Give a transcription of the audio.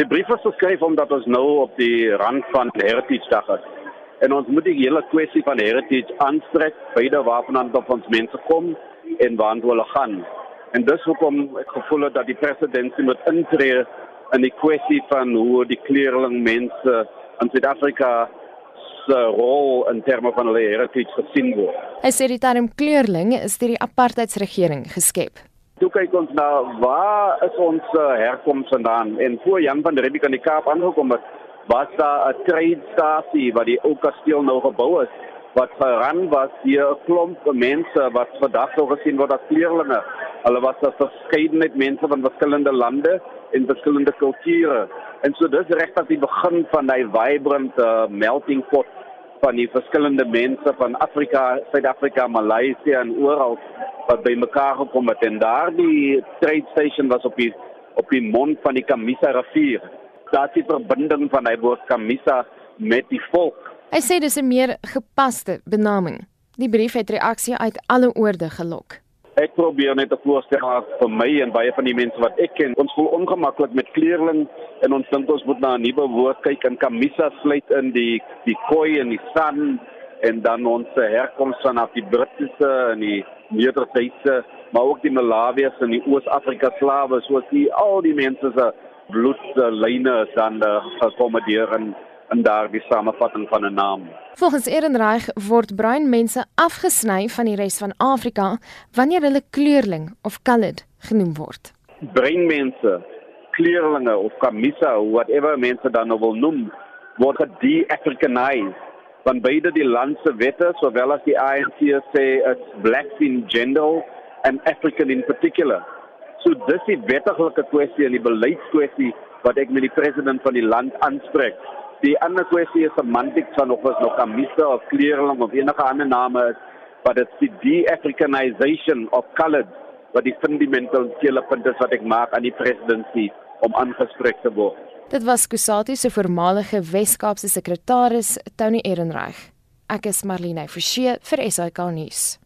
Die brief is geskryf omdat ons nou op die rand van Heritage Dag is. En ons moet die hele kwessie van heritage aanspreek, beide waarvan dan ons mense kom en waar hulle gaan. En dis hoekom ek gevoel het dat die president moet intree in die kwessie van hoe die kleerling mense in Suid-Afrika se rol in terme van hulle heritage gesien word. Hy sê die term kleerling is deur die apartheidsregering geskep. Toe kyk ons na waar is ons uh, herkoms vandaan en voor Jan van der Riebeeck aan die Kaap aangekom het, was daar 'n trade stasie wat die ou kasteel nou gebou is wat geran was hier 'n klomp mense wat vandag sou gesien word as kleerlinge. Hulle was 'n verskeidenheid mense van verskillende lande en verskillende kulture. En so dis regtig die begin van daai vibrant uh, melting pot van die verskillende mense van Afrika, Suid-Afrika, Maleisië en oral wat bymekaar gekom het en daardie trade station was op die op die mond van die Kamisa rivier. Daar die verbinding van hy woord Kamisa met die volk. Hy sê dis 'n meer gepaste benaming. Die brief het reaksie uit alle oorde gelok. Ek probeer net 'n voorstel maak vir my en baie van die mense wat ek ken. Ons voel ongemaklik met kleerling en ons dink ons moet na 'n nuwe woord kyk en Kamisa sluit in die die koi en die san en dan ons herkoms vanaf die Britse en die Nederduitse, maar ook die Malawiërs en die Oos-Afrika slawe, soos die al die mense se bloedlyne dan uh, gekommodeer en in daardie samevatting van 'n naam. Volgens Ehrenreich word bruin mense afgesny van die res van Afrika wanneer hulle kleurling of colored genoem word. Bruin mense, kleurlinge of kamisa, whatever mense dan nou wil noem, word de-Africanized van beide die land se wette sowel as die ANC sê it's blacks in general and African in particular. So dis die wettige kwessie en die beleidskwessie wat ek met die president van die land aanspreek. Die ander kwessie is semantiek van of ons nog Kamisa of kleerling of enige ander name is, but it's the de-Africanization of colored wat die fundamentele punt is wat ek maak aan die presidentskap om aangespreek te word. Dit was Kusati se voormalige Wes-Kaapse sekretaris, Tony Ehrenreich. Ek is Marlene Forsie vir SAK nuus.